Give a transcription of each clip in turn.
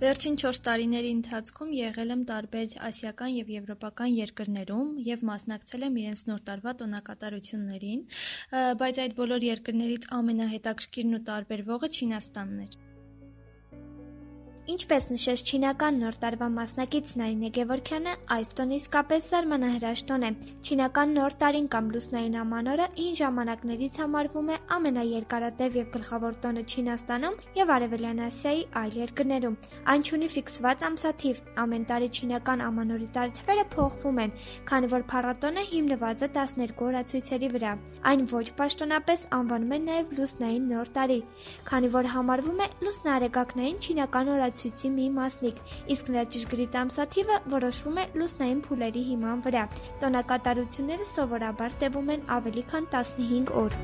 Վերջին չորս տարիների ընթացքում եղել եմ տարբեր ասիական և եվրոպական երկրներում և մասնակցել եմ իրենց նոր տարվա տոնակատարություններին, բայց այդ բոլոր երկրներից ամենահետաքրքիրն ու տարբերվողը Չինաստանն էր: Ինչպես նշեց չինական Նոր տարվա մասնակից Նարինե Գևորգյանը, այս տոնը իսկապես զարմանահրաշ տոն է: Չինական Նոր տարին կամ լուսնային աման օրը հին ժամանակներից համարվում է ամենաերկարատև և գլխավոր տոնը Չինաստանում և Արևելյան Ասիայի այլ երկրներում: Այն չունի ֆիքսված ամսաթիվ: Ամեն տարի չինական աման օրի տարեթվերը փոխվում են, քանի որ փառատոնը հիմնված է 12 օրացույցերի վրա: Այն ոչ պաշտոնապես անվանում են նաև լուսնային Նոր տարի, քանի որ համարվում է լուսնաարեգակնային չինական օրացույցի մի մասնիկ, իսկ նրա ճշգրիտ ամսաթիվը որոշվում է լուսնային փուլերի հիման վրա: Տոնակատարությունները սովորաբար տևում են ավելի քան 15 օր: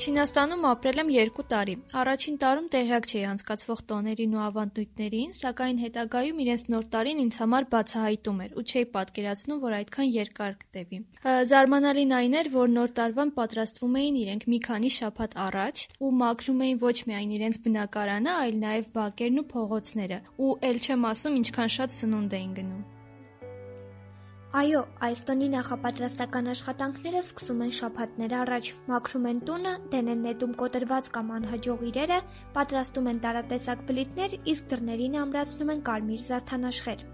Չինաստանում ապրել եմ երկու տարի: Առաջին տարում տեղյակ չէի անցկացվող տոներին ու ավանդույթներին, սակայն հետագայում իրենց Նոր տարին ինձ համար բացահայտում էր ու չէի պատկերացնում, որ այդքան երկար կտևի: Զարմանալին այն էր, որ Նոր տարվան պատրաստվում էին իրենք մի քանի շաբաթ առաջ ու մաքրում էին ոչ միայն իրենց բնակարանը, այլ նաև բակերն ու փողոցները: Ու էլ չեմ ասում ինչքան շատ սնունդ էին գնում: Այո, այս տոնի նախապատրաստական աշխատանքները սկսում են շաբաթներ առաջ: Մաքրում են տունը, դեն են նետում կոտրված կամ անհաջող իրերը, պատրաստում են տարատեսակ բլիթներ, իսկ դռներին ամրացնում են կարմիր զարդանախշեր: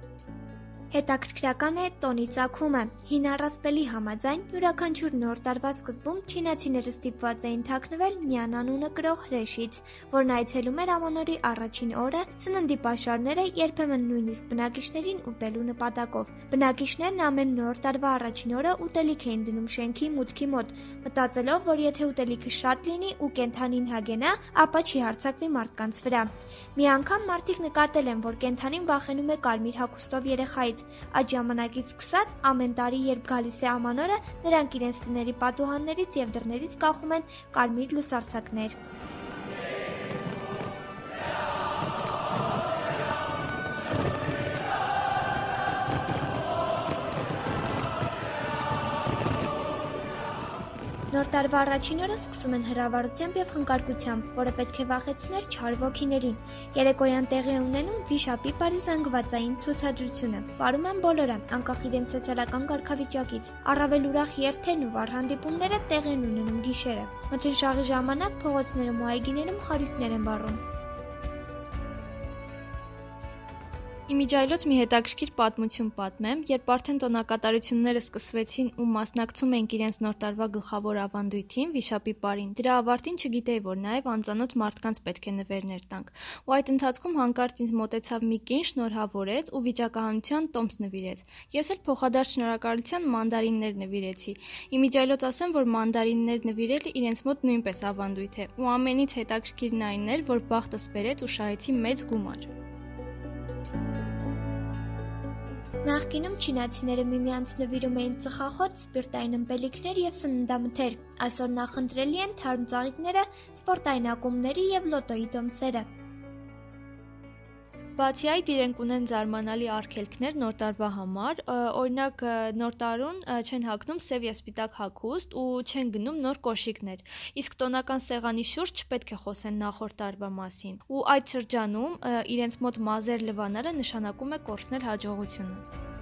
Հետաքրքրական է տոնի ծագումը: Հին առասպելի համաձայն, յուրաքանչյուր Նոր տարվա սկզբում չինացիները ստիպված էին թաքնվել Նյան անունը կրող հրեշից, որն այցելում էր ամանորի առաջին օրը՝ սննդի պաշարները, երբեմն նույնիսկ բնակիչներին ուտելու նպատակով: Բնակիչներն ամեն Նոր տարվա առաջին օրը ուտելիք էին դնում շենքի մուտքի մոտ՝ մտածելով, որ եթե ուտելիքը շատ լինի ու կենդանին հագենա, ապա չի հարձակվի մարդկանց վրա: Մի անգամ մարդիկ նկատել են, որ կենդանին վախենում է կարմիր հագուստով երեխայից: Այդ ժամանակից սկսած ամեն տարի երբ գալիս է աման օրը, նրանք իրենց տների պատուհաններից և դռներից կախում են կարմիր լուսարձակներ: Նոր տարվա առաջին օրը սկսում են հրավառությամբ և խնկարկությամբ, որը պետք է վախեցներ չար ոգիներին: Երեկոյան տեղի է ունենում Վիշապի բարի զանգվածային ցուցադրությունը: Պարում են բոլորը, անկախ իրենց սոցիալական կարգավիճակից: Առավել ուրախ երթերն ու վառ հանդիպումները տեղի են ունենում գիշերը: Մթնշաղի ժամանակ փողոցներում ու այգիներում խարույկներ են վառում: Իմիջիայլոց մի հետաքրքիր պատմություն պատմեմ: Երբ արդեն տոնակատարությունները սկսվեցին ու մասնակցում էինք իրենց Նոր տարվա գլխավոր ավանդույթին՝ Վիշապի պարին, դրա ավարտին չգիտեի, որ նաև անծանոթ մարդկանց պետք է նվերներ տանք: Ու այդ ընթացքում հանկարծ ինձ մոտեցավ մի կին, շնորհավորեց ու վիճակահանության տոմս նվիրեց: Ես էլ փոխադարձ շնորհակալության մանդարիններ նվիրեցի: Իմիջիայլոց ասեմ, որ մանդարիններ նվիրելը իրենց մոտ նույնպես ավանդույթ է: Ու ամենից հետաքրքիրն այն էր, որ բախտս բերեց ու շահեցի մեծ գումար: Նախկինում չինացիները միմյանց նվիրում էին ծխախոտ, սպիրտային ըմպելիքներ և սննդամթերք: Այսօր նախընտրելի են թարմ ծաղիկները, սպորտային ակումբների և լոտոյի տոմսերը: Բացի այդ, իրենք ունեն զարմանալի արգելքներ Նոր տարվա համար: Օրինակ՝ Նոր տարուն չեն հագնում սև և սպիտակ հագուստ ու չեն գնում նոր կոշիկներ: Իսկ տոնական սեղանի շուրջ չպետք է խոսեն նախորդ տարվա մասին: Ու այդ շրջանում իրենց մոտ մազեր լվանալը նշանակում է կորցնել հաջողությունը: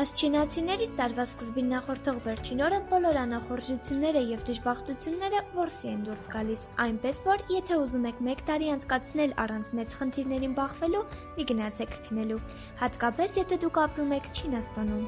Ըստ չինացիների, տարվա սկզբին նախորդող վերջին օրը բոլոր անախորժությունները և դժբախտությունները որսի են դուրս գալիս: Այնպես որ եթե ուզում եք մեկ տարի անցկացնել առանց մեծ խնդիրներին բախվելու, մի գնացեք քնելու: Հատկապես եթե դուք ապրում եք Չինաստանում: